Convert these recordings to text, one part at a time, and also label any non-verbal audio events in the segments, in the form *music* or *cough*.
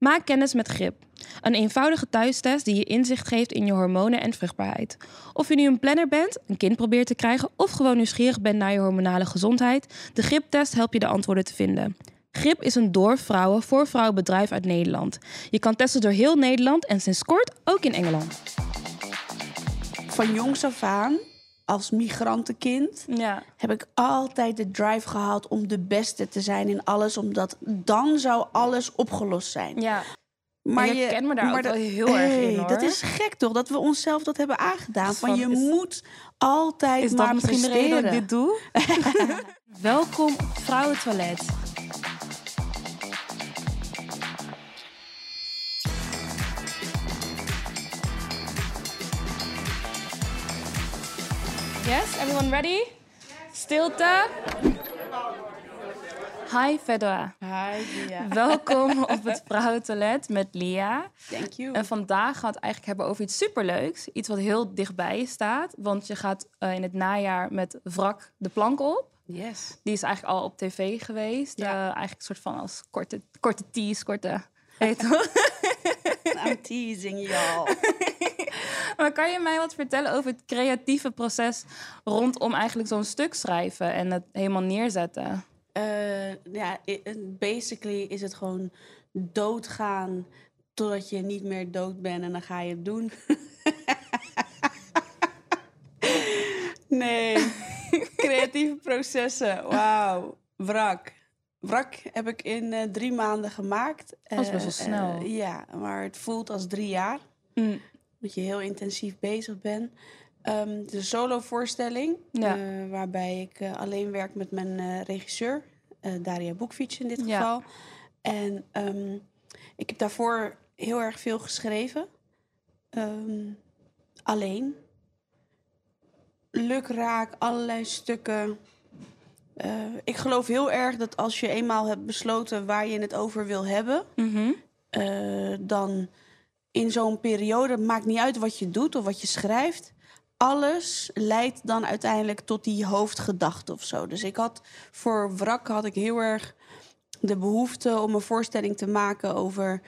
Maak kennis met GRIP. Een eenvoudige thuistest die je inzicht geeft in je hormonen en vruchtbaarheid. Of je nu een planner bent, een kind probeert te krijgen of gewoon nieuwsgierig bent naar je hormonale gezondheid, de GRIP-test helpt je de antwoorden te vinden. GRIP is een door vrouwen voor vrouwen bedrijf uit Nederland. Je kan testen door heel Nederland en sinds kort ook in Engeland. Van jongs af aan, als migrantenkind, Ja. heb ik altijd de drive gehad om de beste te zijn in alles, omdat dan zou alles opgelost zijn. Ja. Maar je kent me daar ook wel heel erg in, hoor. Dat is gek toch, dat we onszelf dat hebben aangedaan. Van, Van, je is- moet altijd Is maar dat misschien de reden dat ik presteren. dit doe? *laughs* Welkom op Vrouwentoilet. Yes, everyone ready? Stilte. Hi Fedora. Hi, ja. *laughs* Welkom op het Vrouwentoilet met Lia. Thank you. En vandaag gaan we het eigenlijk hebben over iets superleuks. Iets wat heel dichtbij je staat. Want je gaat eh, in het najaar met Wrak de plank op. Yes. Die is eigenlijk al op tv geweest. Ja. Eh, eigenlijk een soort van als korte, korte tease, korte... Weet je toch? *laughs* I'm teasing y'all. *laughs* maar kan je mij wat vertellen over het creatieve proces... rondom eigenlijk zo'n stuk schrijven en het helemaal neerzetten? Eh, ja, basically is het gewoon doodgaan totdat je niet meer dood bent en dan ga je het doen. *laughs* nee, creatieve processen. Wauw, wrak. Wrak heb ik in eh, drie maanden gemaakt. Dat is best wel Eh, snel. ja, maar het voelt als drie jaar. Mm. Dat je heel intensief bezig bent. Ehm een solo-voorstelling. Ja. eh, waarbij ik eh, alleen werk met mijn eh, regisseur. Daria Boekfiets in dit Ja. geval. En ehm, ik heb daarvoor heel erg veel geschreven. Ehm, alleen. Lukraak, allerlei stukken. Ik geloof heel erg dat als je eenmaal hebt besloten waar je het over wil hebben, Mhm. dan in zo'n periode, het maakt niet uit wat je doet of wat je schrijft, alles leidt dan uiteindelijk tot die hoofdgedachte of zo. Dus ik had voor Wrak had ik heel erg de behoefte om een voorstelling te maken over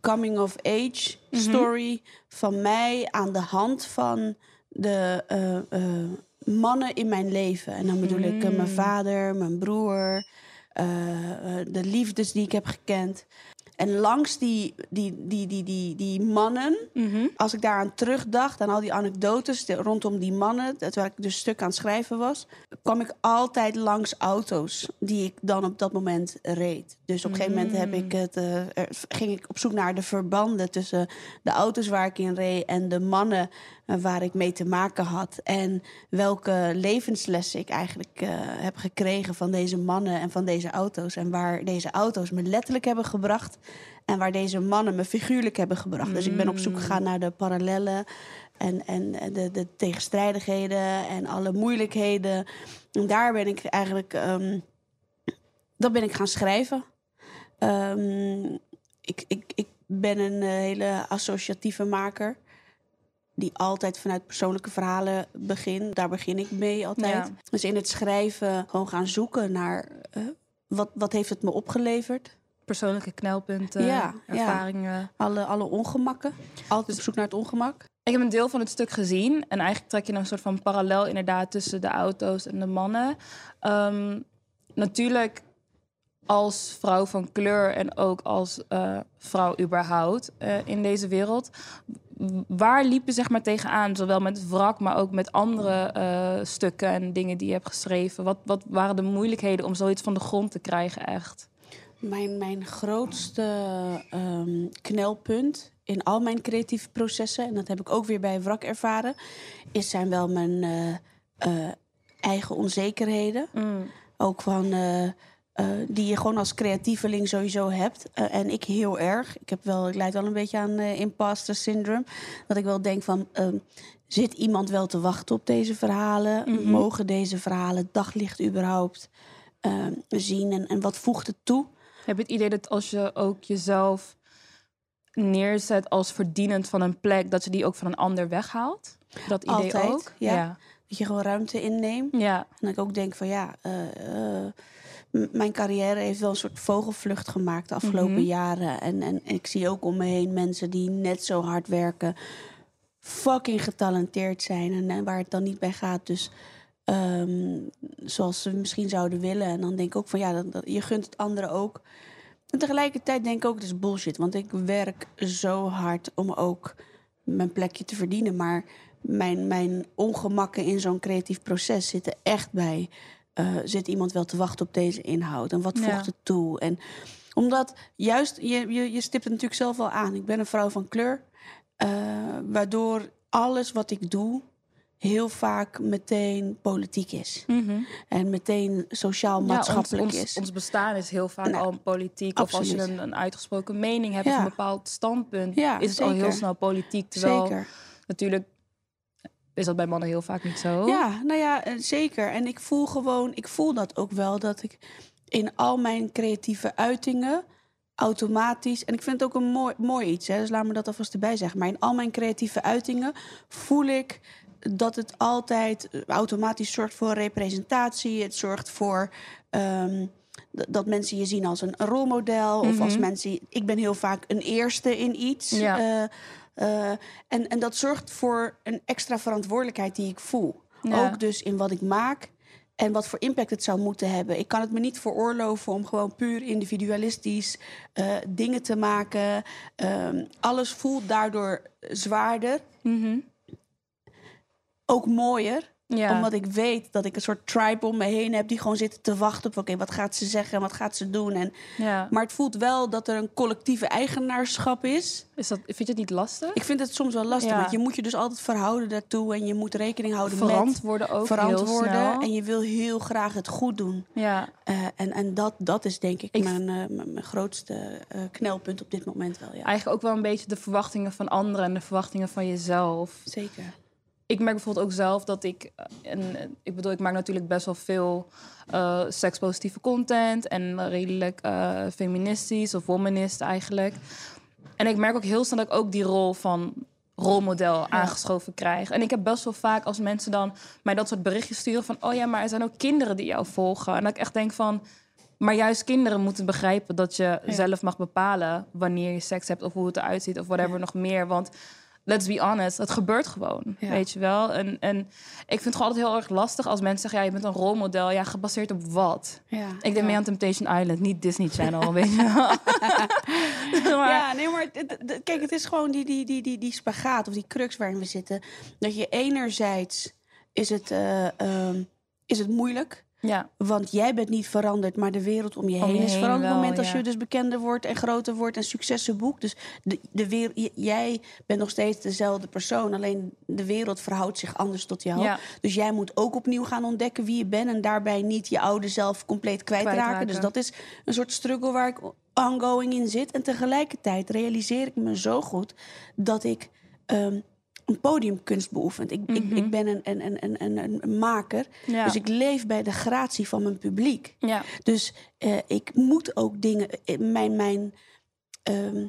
coming of age story van mij aan de hand van de eh, eh, mannen in mijn leven. En dan bedoel ik eh, mijn vader, mijn broer, de liefdes die ik heb gekend. En langs die, die, die, die, die, die mannen, Mhm. als ik daaraan terugdacht, aan al die anekdotes rondom die mannen, terwijl ik dus stuk aan het schrijven was, kwam ik altijd langs auto's die ik dan op dat moment reed. Dus op een gegeven moment heb ik het, eh, er- ging ik op zoek naar de verbanden tussen de auto's waar ik in reed en de mannen waar ik mee te maken had. En welke levenslessen ik eigenlijk eh, heb gekregen van deze mannen en van deze auto's. En waar deze auto's me letterlijk hebben gebracht. En waar deze mannen me figuurlijk hebben gebracht. Dus ik ben op zoek gegaan naar de parallellen en, en de, de tegenstrijdigheden en alle moeilijkheden. En daar ben ik eigenlijk, ehm, dat ben ik gaan schrijven. Ehm, ik, ik, ik ben een eh, hele associatieve maker. Die altijd vanuit persoonlijke verhalen begint. Daar begin ik mee altijd. Ja. Dus in het schrijven gewoon gaan zoeken naar eh, wat, wat heeft het me opgeleverd. Persoonlijke knelpunten, Ja, ja. ervaringen. Alle, alle ongemakken. Altijd Dus- op zoek naar het ongemak. Ik heb een deel van het stuk gezien. En eigenlijk trek je een soort van parallel inderdaad tussen de auto's en de mannen. Ehm, natuurlijk als vrouw van kleur en ook als eh, vrouw überhaupt eh, in deze wereld. Waar liep je zeg maar tegenaan? Zowel met wrak, maar ook met andere eh, stukken en dingen die je hebt geschreven. Wat, wat waren de moeilijkheden om zoiets van de grond te krijgen echt? Mijn, mijn grootste ehm, knelpunt in al mijn creatieve processen... en dat heb ik ook weer bij Wrak ervaren... is zijn wel mijn eigen onzekerheden. Ook van... eh, die je gewoon als creatieveling sowieso hebt. Eh, en ik heel erg. Ik, heb wel, ik leid wel een beetje aan eh, imposter syndrome. Dat ik wel denk van... ehm, zit iemand wel te wachten op deze verhalen? Mogen deze verhalen daglicht überhaupt ehm, zien? En, en wat voegt het toe? Heb je het idee dat als je ook jezelf neerzet als verdienend van een plek, dat je die ook van een ander weghaalt? Dat idee Altijd, ook? ja. ja. Dat je gewoon ruimte inneemt. Ja. En dat ik ook denk van ja, mijn carrière heeft wel een soort vogelvlucht gemaakt de afgelopen Mhm. jaren. En, en ik zie ook om me heen mensen die net zo hard werken, fucking getalenteerd zijn en, en waar het dan niet bij gaat. Dus ehm, zoals ze misschien zouden willen. En dan denk ik ook van ja, dat, dat- je gunt het anderen ook. En tegelijkertijd denk ik ook, het is bullshit. Want ik werk zo hard om ook mijn plekje te verdienen. Maar mijn, mijn ongemakken in zo'n creatief proces zitten echt bij... eh, zit iemand wel te wachten op deze inhoud? En wat Ja. voegt het toe? En omdat juist, je, je, je stipt het natuurlijk zelf al aan. Ik ben een vrouw van kleur. eh, waardoor alles wat ik doe heel vaak meteen politiek is. Mhm. En meteen sociaal-maatschappelijk ja, is. ons, bestaan is heel vaak Nou, al politiek. Of als je absoluut. een, een uitgesproken mening hebt Ja. of een bepaald standpunt, is het al heel snel politiek. Terwijl Zeker. natuurlijk is dat bij mannen heel vaak niet zo. Ja, nou ja, eh, zeker. En ik voel gewoon, ik voel dat ook wel, dat ik in al mijn creatieve uitingen automatisch, en ik vind het ook een mooi, mooi iets, hè, dus laat me dat alvast erbij zeggen, maar in al mijn creatieve uitingen voel ik dat het altijd eh, automatisch zorgt voor representatie. Het zorgt voor ehm, dat mensen je zien als een rolmodel. Of als Mhm. mensen. Ik ben heel vaak een eerste in iets. Ja. Eh, eh, en, en dat zorgt voor een extra verantwoordelijkheid die ik voel. Ja. Ook dus in wat ik maak. En wat voor impact het zou moeten hebben. Ik kan het me niet veroorloven om gewoon puur individualistisch eh, dingen te maken. Ehm, alles voelt daardoor zwaarder. Mhm. Ook mooier. Ja. Omdat ik weet dat ik een soort tribe om me heen heb die gewoon zitten te wachten op: oké, wat gaat ze zeggen en wat gaat ze doen? En, ja. maar het voelt wel dat er een collectieve eigenaarschap is. Is dat, vind je het niet lastig? Ik vind het soms wel lastig, Ja. want je moet je dus altijd verhouden daartoe en je moet rekening houden Verantwoorden ook met heel verantwoorden. snel. En je wil heel graag het goed doen. Ja, Eh, en en dat, dat is denk ik, Ik- mijn, eh, mijn, mijn grootste eh, knelpunt op dit moment wel. Ja. eigenlijk ook wel een beetje de verwachtingen van anderen en de verwachtingen van jezelf. Zeker. Ik merk bijvoorbeeld ook zelf dat ik... eh, En, eh, ik bedoel, ik maak natuurlijk best wel veel eh sekspositieve content... en redelijk feministisch of womanist eigenlijk. En ik merk ook heel snel dat ik ook die rol van rolmodel aangeschoven krijg. En ik heb best wel vaak als mensen dan mij dat soort berichtjes sturen... van, oh ja, maar er zijn ook kinderen die jou volgen. En dat ik echt denk van... Maar juist kinderen moeten begrijpen dat je Ja. zelf mag bepalen... wanneer je seks hebt of hoe het eruit ziet of whatever Ja. nog meer. Want let's be honest, het gebeurt gewoon. Ja. Weet je wel? En, en ik vind het gewoon altijd heel erg lastig als mensen zeggen... ja, je bent een rolmodel. Ja, gebaseerd op wat? Ja. Ik denk ja. meer aan Temptation Island, niet Disney Channel, *laughs* weet je wel? *laughs* maar, Ja, nee, maar kijk, het is gewoon die, die, die, die, die spagaat of die crux waarin we zitten. Dat je enerzijds is het, eh, ehm, is het moeilijk. Ja, Want jij bent niet veranderd, maar de wereld om je Om heen is heen veranderd. Op het moment als ja. je dus bekender wordt en groter wordt en successen boekt. Dus de, de wereld, jij bent nog steeds dezelfde persoon. Alleen de wereld verhoudt zich anders tot jou. Ja. Dus jij moet ook opnieuw gaan ontdekken wie je bent. En daarbij niet je oude zelf compleet kwijtraken. Kwijtraken. Dus dat is een soort struggle waar ik ongoing in zit. En tegelijkertijd realiseer ik me zo goed dat ik ehm, een podiumkunst beoefen. Ik, ik, Mhm. ik ben een, een, een, een, een, een maker. ja. Dus ik leef bij de gratie van mijn publiek. ja. Dus eh, ik moet ook dingen. eh, Mijn. mijn ehm,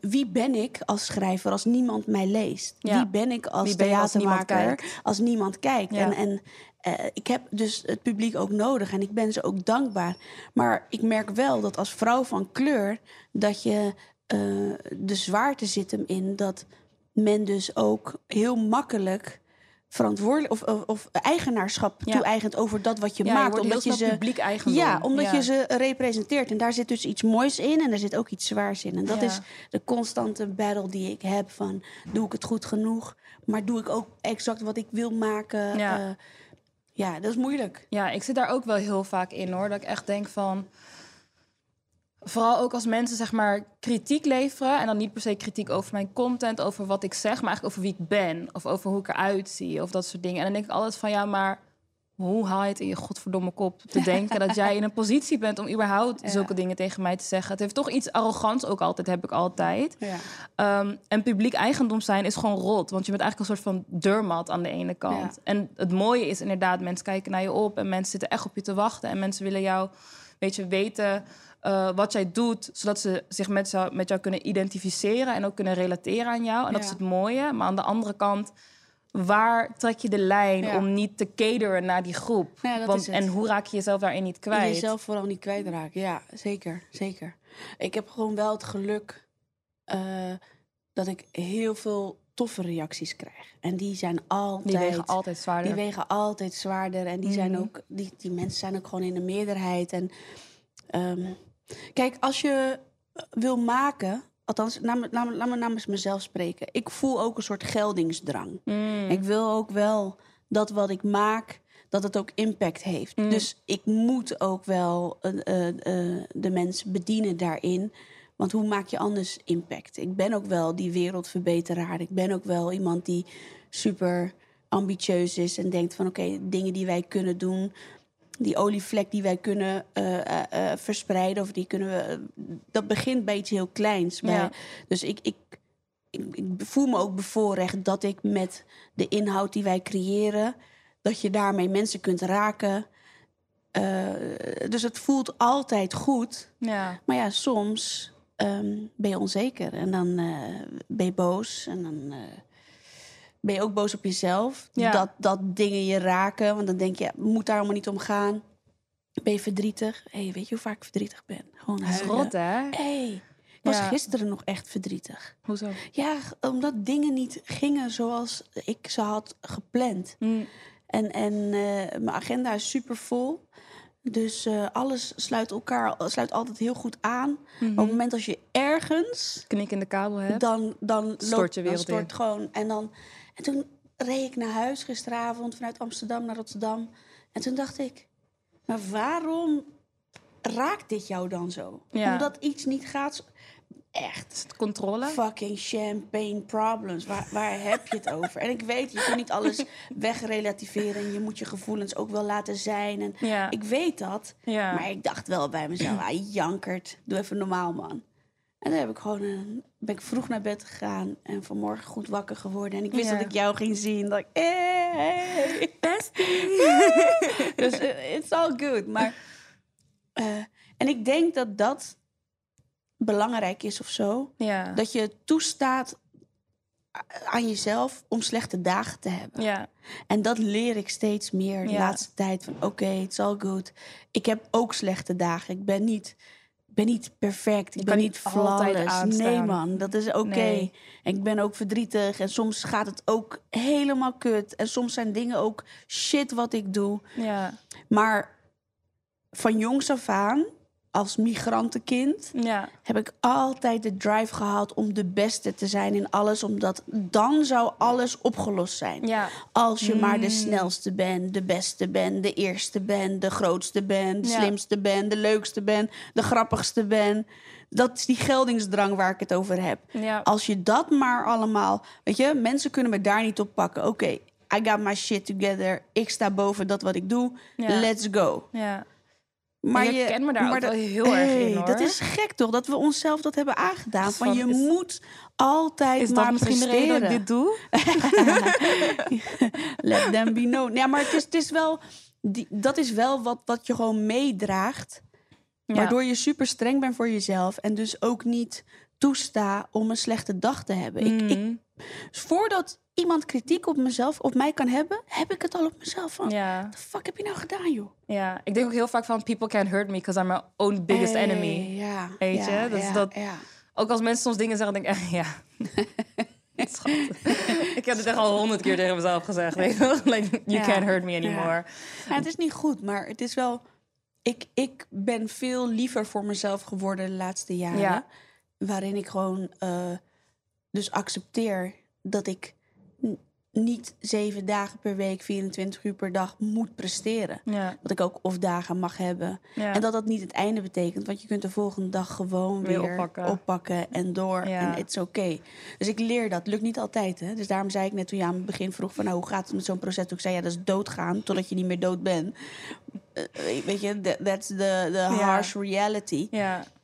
wie- ben ik als schrijver als niemand mij leest? Ja. Wie ben ik als ben theatermaker kijkt? als niemand kijkt? Ja. En, en eh, ik heb dus het publiek ook nodig en ik ben ze ook dankbaar. Maar ik merk wel dat als vrouw van kleur dat je de zwaarte zit hem in dat men dus ook heel makkelijk verantwoordelijk of, of, of eigenaarschap Ja. toe-eigent over dat wat je ja, maakt. je omdat je ze publiek eigendom. ja, omdat Ja. je ze representeert. En daar zit dus iets moois in en er zit ook iets zwaars in. En dat is de constante battle die ik heb van... doe ik het goed genoeg? Maar doe ik ook exact wat ik wil maken? Ja. Ja, ja dat is moeilijk. Ja, ik zit daar ook wel heel vaak in hoor. Dat ik echt denk van. Vooral ook als mensen zeg maar kritiek leveren. En dan niet per se kritiek over mijn content, over wat ik zeg, maar eigenlijk over wie ik ben. Of over hoe ik eruit zie. Of dat soort dingen. En dan denk ik altijd van ja, maar hoe haal je het in je godverdomme kop te *laughs* denken dat jij in een positie bent om überhaupt Ja. zulke dingen tegen mij te zeggen? Het heeft toch iets arrogants ook altijd, heb ik altijd. Ja. Ehm, en publiek eigendom zijn is gewoon rot. Want je bent eigenlijk een soort van deurmat aan de ene kant. Ja. En het mooie is inderdaad, mensen kijken naar je op... en mensen zitten echt op je te wachten. En mensen willen jou, weet je, weten eh, wat jij doet... zodat ze zich met jou, met jou kunnen identificeren... en ook kunnen relateren aan jou. En dat is het mooie. Maar aan de andere kant waar trek je de lijn Ja. om niet te cateren naar die groep? Ja, Want, het. En hoe raak je jezelf daarin niet kwijt? Jezelf vooral niet kwijtraken. Ja, zeker, zeker. Ik heb gewoon wel het geluk eh, dat ik heel veel toffe reacties krijg. En die zijn altijd... Die wegen altijd zwaarder. Die wegen altijd zwaarder. En die, zijn Mhm. ook, die, die mensen zijn ook gewoon in de meerderheid. En, ehm, kijk, als je wil maken... Althans, laat me, laat, me, laat me namens mezelf spreken. Ik voel ook een soort geldingsdrang. Mm. Ik wil ook wel dat wat ik maak, dat het ook impact heeft. Mm. Dus ik moet ook wel eh, eh, eh, de mensen bedienen daarin. Want hoe maak je anders impact? Ik ben ook wel die wereldverbeteraar. Ik ben ook wel iemand die super ambitieus is en denkt van oké, dingen die wij kunnen doen, die olievlek die wij kunnen eh, eh, eh, verspreiden of die kunnen we, dat begint bij iets heel kleins. Bij- Ja. Dus ik, ik, ik, ik voel me ook bevoorrecht dat ik met de inhoud die wij creëren, dat je daarmee mensen kunt raken. Dus het voelt altijd goed. Ja. Maar ja, soms ehm, ben je onzeker en dan eh, ben je boos. En dan eh, ben je ook boos op jezelf. Ja. Dat, dat dingen je raken. Want dan denk je, moet daar allemaal niet om gaan. Ben je verdrietig? hey, weet je hoe vaak ik verdrietig ben? Gewoon huilen. rot, hè? Hey, ik was Ja. gisteren nog echt verdrietig. Hoezo? Ja, omdat dingen niet gingen zoals ik ze had gepland. Mm. En, en eh, mijn agenda is super vol. Dus eh, alles sluit elkaar sluit altijd heel goed aan. Mhm. Maar op het moment als je ergens, Knik in de kabel hebt. dan, dan Stort loopt je dan wereld stort in. gewoon. En, dan, en toen reed ik naar huis gisteravond vanuit Amsterdam naar Rotterdam. En toen dacht ik, maar waarom raakt dit jou dan zo? Ja. Omdat iets niet gaat. Echt. Is het controle? Fucking champagne problems. Waar, waar heb je het over? En ik weet, je kunt niet alles wegrelativeren. En je moet je gevoelens ook wel laten zijn. En Ja. ik weet dat. ja. Maar ik dacht wel bij mezelf, ah, jankert. Doe even normaal, man. En dan heb ik gewoon een, ben ik vroeg naar bed gegaan. En vanmorgen goed wakker geworden. En ik wist Ja. dat ik jou ging zien. Dat ik, hey. *laughs* dus eh, it's all good. Maar, eh, en ik denk dat dat belangrijk is of zo. ja. Dat je toestaat aan jezelf om slechte dagen te hebben. ja. En dat leer ik steeds meer de Ja. laatste tijd. Van oké, it's all good. Ik heb ook slechte dagen. Ik ben niet, ben niet perfect. Ik ben kan niet flawless. Nee man, dat is oké. Nee. Ik ben ook verdrietig. En soms gaat het ook helemaal kut. En soms zijn dingen ook shit wat ik doe. Ja. Maar van jongs af aan, als migrantenkind Ja. heb ik altijd de drive gehad om de beste te zijn in alles. Omdat dan zou alles opgelost zijn. Ja. Als je maar de Mm. snelste bent, de beste bent, de eerste bent, de grootste bent, de Ja. slimste bent, de leukste bent, de grappigste bent. Dat is die geldingsdrang waar ik het over heb. Als je dat maar allemaal, weet je, mensen kunnen me daar niet op pakken. Oké, I got my shit together. Ik sta boven dat wat ik doe. Let's go. Ja. Maar je herkent me daar ook dat- wel heel erg in, Hey, hoor. Dat is gek toch, dat we onszelf dat hebben aangedaan. Van, Van, je is- moet altijd Is maar misschien de reden dat ik dit doe? *laughs* Let them be known. Ja, maar het is, het is wel, die, dat is wel wat, wat je gewoon meedraagt. Ja. Waardoor je super streng bent voor jezelf. En dus ook niet toesta om een slechte dag te hebben. Ik, ik, Mhm. voordat iemand kritiek op mezelf, op mij kan hebben, heb ik het al op mezelf van. ja. The fuck heb je nou gedaan, joh? ja. Ik denk ook heel vaak van... People can't hurt me because I'm my own biggest Hey, enemy. Ja, Weet ja, je? Dus ja, dat-. Ook als mensen soms dingen zeggen, denk ik... eh, *laughs* ja. *laughs* Schat. ik heb het echt al honderd keer tegen mezelf gezegd. Weet je wel? *laughs* like, you can't hurt me anymore. Ja, het is niet goed, maar het is wel. Ik, ik ben veel liever voor mezelf geworden de laatste jaren. Ja. Waarin ik gewoon eh, dus accepteer dat ik niet zeven dagen per week, 24 uur per dag moet presteren. Ja. Dat ik ook of dagen mag hebben. Ja. En dat dat niet het einde betekent. Want je kunt de volgende dag gewoon Weer weer, oppakken. oppakken. en door. Ja. En it's oké. Dus ik leer dat. Lukt niet altijd. Hè? Dus daarom zei ik net toen je aan het begin vroeg... van nou, hoe gaat het met zo'n proces? Toen ik zei, ja, dat is doodgaan totdat je niet meer dood bent. Eh, weet je, that- that's the, the harsh reality.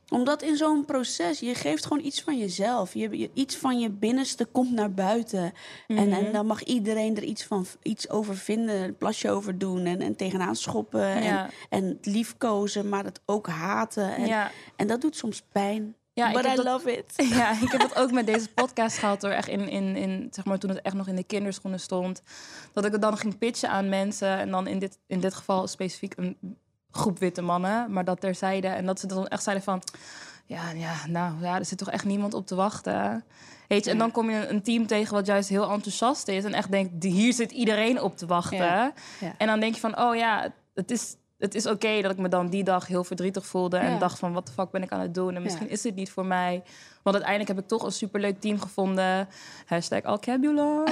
Omdat in zo'n proces, je geeft gewoon iets van jezelf. Je, je- iets van je binnenste komt naar buiten. en, Mhm. en dan mag iedereen er iets, van, iets over vinden, een plasje over doen... en, en tegenaan schoppen en, Ja. en liefkozen, maar het ook haten. En, Ja. en dat doet soms pijn. Ja, But I dat, love it. *laughs* ja, ik heb het ook met deze *laughs* podcast gehad door echt in, in, in, zeg maar, toen het echt nog in de kinderschoenen stond. Dat ik het dan ging pitchen aan mensen. En dan in dit, in dit geval specifiek een groep witte mannen. Maar dat terzijde. En dat ze dan echt zeiden van... Ja, ja, nou ja, er zit toch echt niemand op te wachten. Weet je, en dan kom je een team tegen wat juist heel enthousiast is. En echt denkt, hier zit iedereen op te wachten. Ja, ja. En dan denk je van, oh ja, het is, het is oké dat ik me dan die dag heel verdrietig voelde. Ja. En dacht van, wat de fuck ben ik aan het doen? En misschien Ja. is dit niet voor mij. Want uiteindelijk heb ik toch een superleuk team gevonden. Hashtag Alcabulon.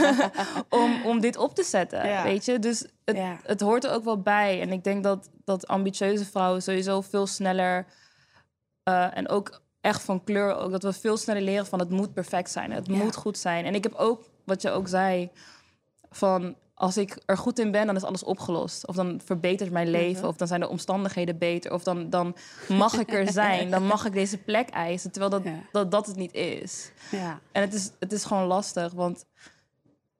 *laughs* om, om dit op te zetten, Ja. weet je? Dus het, het hoort er ook wel bij. En ik denk dat, dat ambitieuze vrouwen sowieso veel sneller... eh, en ook echt van kleur ook, dat we veel sneller leren van het moet perfect zijn. Het moet goed zijn. En ik heb ook, wat je ook zei, van als ik er goed in ben, dan is alles opgelost. Of dan verbetert mijn leven, Mhm. of dan zijn de omstandigheden beter, of dan, dan mag ik er zijn, dan mag ik deze plek eisen, terwijl dat, Ja. dat, dat het niet is. Ja. En het is, het is gewoon lastig, want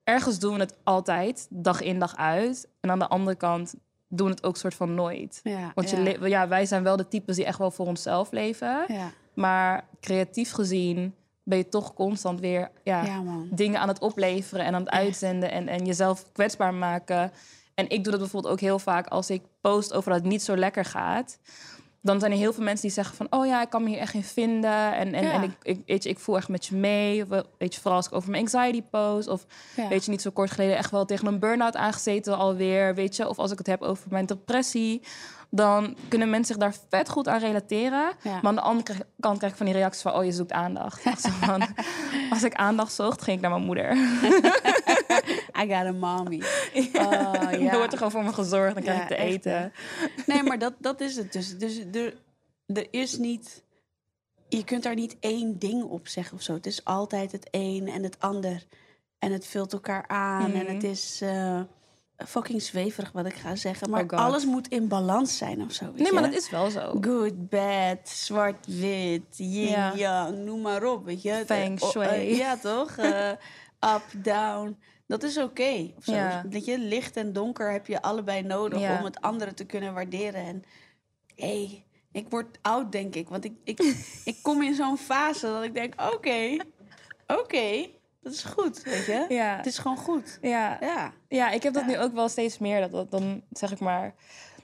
ergens doen we het altijd, dag in, dag uit. En aan de andere kant doen we het ook soort van nooit. Ja. Want. Je ja, wij zijn wel de types die echt wel voor onszelf leven. ja. Maar creatief gezien ben je toch constant weer ja, dingen aan het opleveren en aan het uitzenden en, en jezelf kwetsbaar maken. En ik doe dat bijvoorbeeld ook heel vaak als ik post over dat het niet zo lekker gaat. Dan zijn er heel veel mensen die zeggen van... oh ja, ik kan me hier echt in vinden. En, en, Ja. en ik, ik, weet je, ik voel echt met je mee. Of, weet je, vooral als ik over mijn anxiety post. Of Ja. weet je, niet zo kort geleden echt wel tegen een burn-out aangezeten alweer. Weet je, of als ik het heb over mijn depressie... dan kunnen mensen zich daar vet goed aan relateren. Ja. Maar aan de andere kant krijg ik van die reacties van... oh, je zoekt aandacht. *laughs* Zo van, als ik aandacht zocht, ging ik naar mijn moeder. *laughs* I got a mommy. *laughs* Oh, Dan ja. wordt er gewoon voor me gezorgd, dan krijg Ja, ik te echt, eten. Nee, maar dat, dat is het dus. Dus er, er is niet... Je kunt daar niet één ding op zeggen of zo. Het is altijd het een en het ander. En het vult elkaar aan. En Mhm. het is eh, fucking zweverig wat ik ga zeggen. Maar Oh alles moet in balans zijn of zo. Nee, maar dat is wel zo. Good, bad, zwart-wit, Ja. yin-yang, noem maar op, weet je. Feng Eh, oh, eh, shui. ja, toch? *laughs* Eh, up, down. Dat is oké. Ja. Weet je, licht en donker heb je allebei nodig Ja. om het andere te kunnen waarderen. En hey, ik word oud, denk ik. Want ik, ik, *laughs* ik kom in zo'n fase dat ik denk, oké, oké, dat is goed, weet je. Ja. Het is gewoon goed. Ja. Ja. ja, ik heb dat nu ook wel steeds meer. Dat, dat, dan zeg ik maar...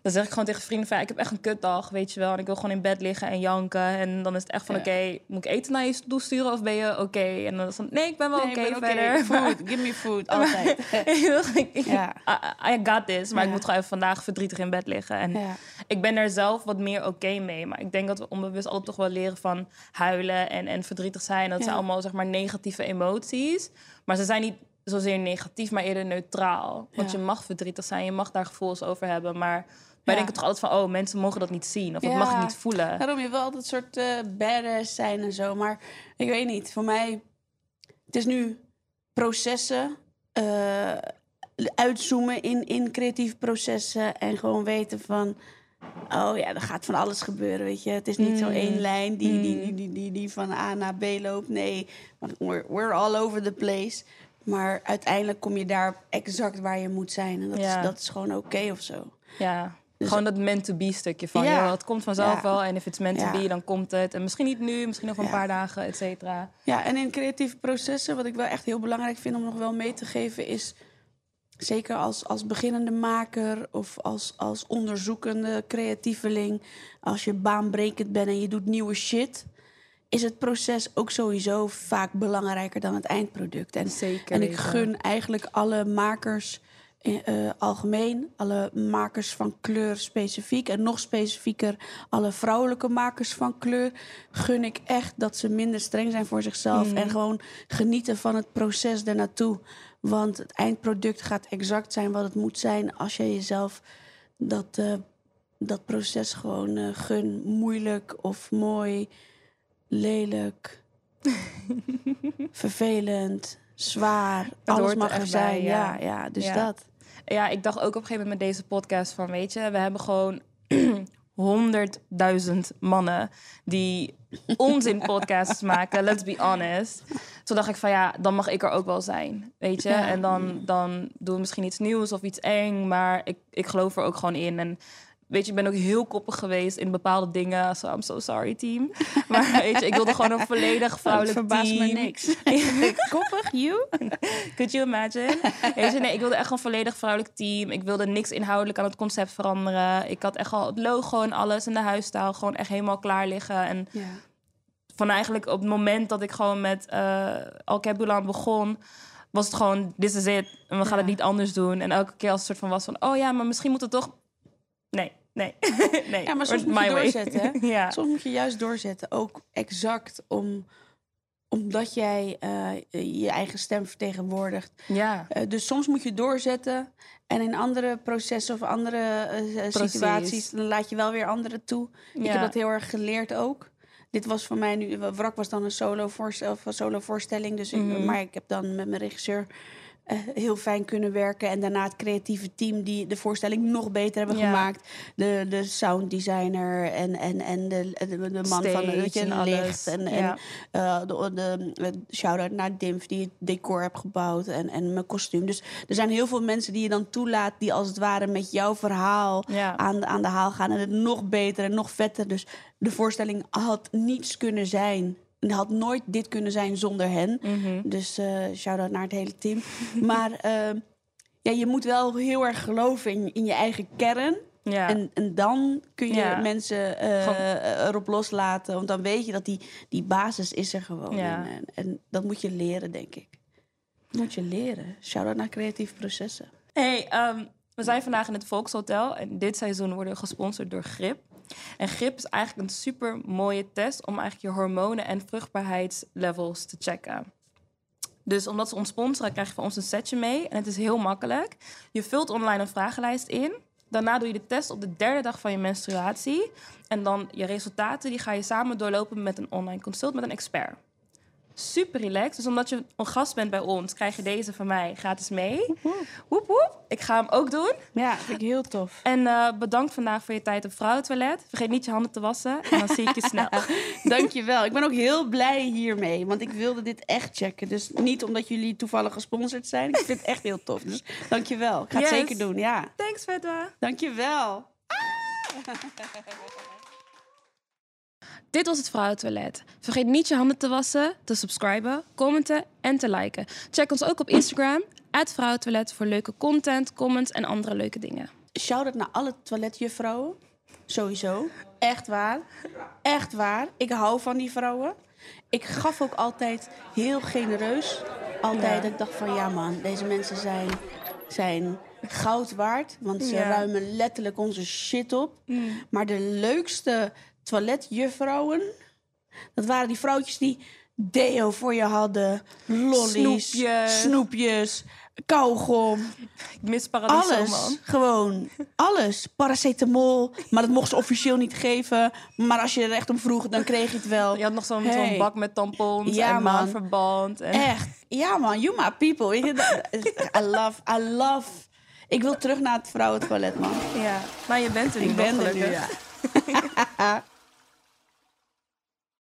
Dan zeg ik gewoon tegen vrienden van... ik heb echt een kutdag, weet je wel. En ik wil gewoon in bed liggen en janken. En dan is het echt van... Ja. oké, moet ik eten naar je toe sturen of ben je oké? En dan is het van... nee, ik ben wel Nee, oké ben verder. Food, give me food, *laughs* altijd. Ja. I, I got this. Maar ik moet gewoon even vandaag verdrietig in bed liggen. En ja. ik ben er zelf wat meer oké mee. Maar ik denk dat we onbewust altijd toch wel leren van huilen en, en verdrietig zijn. Dat zijn allemaal zeg maar negatieve emoties. Maar ze zijn niet zozeer negatief, maar eerder neutraal. Want Ja. je mag verdrietig zijn, je mag daar gevoelens over hebben. Maar wij Ja. denken toch altijd van, oh, mensen mogen dat niet zien. Of dat mag ik niet voelen. Daarom, je wil altijd soort badass zijn en zo. Maar ik weet niet, voor mij... Het is nu processen, eh, uitzoomen in, in creatieve processen... en gewoon weten van... Oh ja, er gaat van alles gebeuren, weet je. Het is niet zo Mm. één lijn die, die, Mm. die, die, die, die van A naar B loopt. Nee, we're, we're all over the place. Maar uiteindelijk kom je daar exact waar je moet zijn. En dat, Ja. is, dat is gewoon oké of zo. Ja. Dus- Gewoon dat meant to be stukje van, Ja. joh, het komt vanzelf Ja. wel. En if it's meant to Ja. be, dan komt het. En misschien niet nu, misschien over een Ja. paar dagen, et cetera. Ja, en in creatieve processen, wat ik wel echt heel belangrijk vind om nog wel mee te geven, is zeker als, als beginnende maker of als, als onderzoekende creatieveling, als je baanbrekend bent en je doet nieuwe shit, is het proces ook sowieso vaak belangrijker dan het eindproduct. En, Zeker en ik gun eigenlijk alle makers eh, algemeen, alle makers van kleur specifiek en nog specifieker alle vrouwelijke makers van kleur, gun ik echt dat ze minder streng zijn voor zichzelf en gewoon genieten van het proces ernaartoe. Want het eindproduct gaat exact zijn wat het moet zijn als je jezelf dat, eh, dat proces gewoon eh, gun. Moeilijk of mooi, lelijk, *laughs* vervelend, zwaar. Alles mag er zijn. ja. ja. Ja, dus Ja. dat. Ja, ik dacht ook op een gegeven moment met deze podcast van, weet je, we hebben gewoon *clears throat* honderdduizend mannen die onzin *laughs* podcasts maken, let's be honest. Toen dacht ik van ja, dan mag ik er ook wel zijn, weet je. Ja. En dan, dan doen we misschien iets nieuws of iets eng, maar ik, ik geloof er ook gewoon in. En weet je, ik ben ook heel koppig geweest in bepaalde dingen. So I'm so sorry, team. *laughs* Maar weet je, ik wilde gewoon een volledig vrouwelijk dat verbaast team. me niks. *laughs* Koppig, you? Could you imagine? Weet je, nee, ik wilde echt een volledig vrouwelijk team. Ik wilde niks inhoudelijk aan het concept veranderen. Ik had echt al het logo en alles en de huisstijl gewoon echt helemaal klaar liggen. En van eigenlijk op het moment dat ik gewoon met eh Alkebulan begon, was het gewoon, this is it. En we gaan Ja. het niet anders doen. En elke keer als het soort van was van, oh ja, maar misschien moet het toch... Nee, *laughs* nee. Ja, maar soms Or moet je doorzetten, *laughs* ja. Soms moet je juist doorzetten. Ook exact om, omdat jij eh, je eigen stem vertegenwoordigt. ja. Eh, dus soms moet je doorzetten. En in andere processen of andere eh, situaties... dan laat je wel weer anderen toe. Ik heb dat heel erg geleerd ook. Dit was voor mij nu... Wrak was dan een solo, voorstel, solo voorstelling. Dus ik- Mhm. maar ik heb dan met mijn regisseur... eh, heel fijn kunnen werken. En daarna het creatieve team die de voorstelling nog beter hebben Ja. gemaakt. De, de sounddesigner en, en, en de, de, de man van Stage en licht. En, Ja. en eh, de, de, de shout-out naar Dimf die het decor heeft gebouwd. En, en mijn kostuum. Dus er zijn heel veel mensen die je dan toelaat... die als het ware met jouw verhaal Ja. aan, aan de haal gaan. En het nog beter en nog vetter. Dus de voorstelling had niets kunnen zijn. En had nooit dit kunnen zijn zonder hen. Mhm. Dus eh shout-out naar het hele team. *laughs* maar eh, ja, je moet wel heel erg geloven in, in je eigen kern. Ja. En, en dan kun je Ja. mensen eh, erop loslaten. Want dan weet je dat die, die basis is er gewoon. Ja. En, en, en dat moet je leren, denk ik. Dat moet je leren. Shout-out naar creatieve processen. Hey, ehm, we zijn vandaag in het Volkshotel en dit seizoen worden we gesponsord door Grip. En Grip is eigenlijk een super mooie test om eigenlijk je hormonen en vruchtbaarheidslevels te checken. Dus omdat ze ons sponsoren, krijg je ons een setje mee. En het is heel makkelijk. Je vult online een vragenlijst in. Daarna doe je de test op de derde dag van je menstruatie. En dan je resultaten die ga je samen doorlopen met een online consult met een expert. Super relaxed. Dus omdat je een gast bent bij ons, krijg je deze van mij gratis mee. Woep woep. Ik ga hem ook doen. Ja, vind ik heel tof. En eh, bedankt vandaag voor je tijd op Vrouwentoilet. Vergeet niet je handen te wassen. En dan zie ik je *laughs* snel. Dankjewel. Ik ben ook heel blij hiermee. Want ik wilde dit echt checken. Dus niet omdat jullie toevallig gesponsord zijn. Ik vind het echt heel tof. Dus dankjewel. Ik ga het Yes. zeker doen, ja. Thanks, Fedwa. Dankjewel. *laughs* Dit was het Vrouwentoilet. Vergeet niet je handen te wassen, te subscriben, commenten en te liken. Check ons ook op Instagram, Vrouwentoilet, voor leuke content, comments en andere leuke dingen. Shout-out naar alle toiletjuffrouwen. Sowieso. Echt waar. Echt waar. Ik hou van die vrouwen. Ik gaf ook altijd heel genereus. Altijd Ja. ik dacht van ja man, deze mensen zijn, zijn goud waard. Want ze Ja. ruimen letterlijk onze shit op. Maar de leukste toiletjuffrouwen, dat waren die vrouwtjes die deo voor je hadden. Lollies, Snoepjes. snoepjes kauwgom. Ik mis Paradiso, Alles. man. Gewoon. Alles. Paracetamol. Maar dat mocht ze officieel niet geven. Maar als je er echt om vroeg, dan kreeg je het wel. Je had nog zo'n zo'n Hey. bak met tampons Ja, en maandverband. En... Echt. Ja man, you my people. I love, I love. Ik wil terug naar het vrouwentoilet, man. Ja, maar je bent er nu Ik ben er nu, ja. *laughs*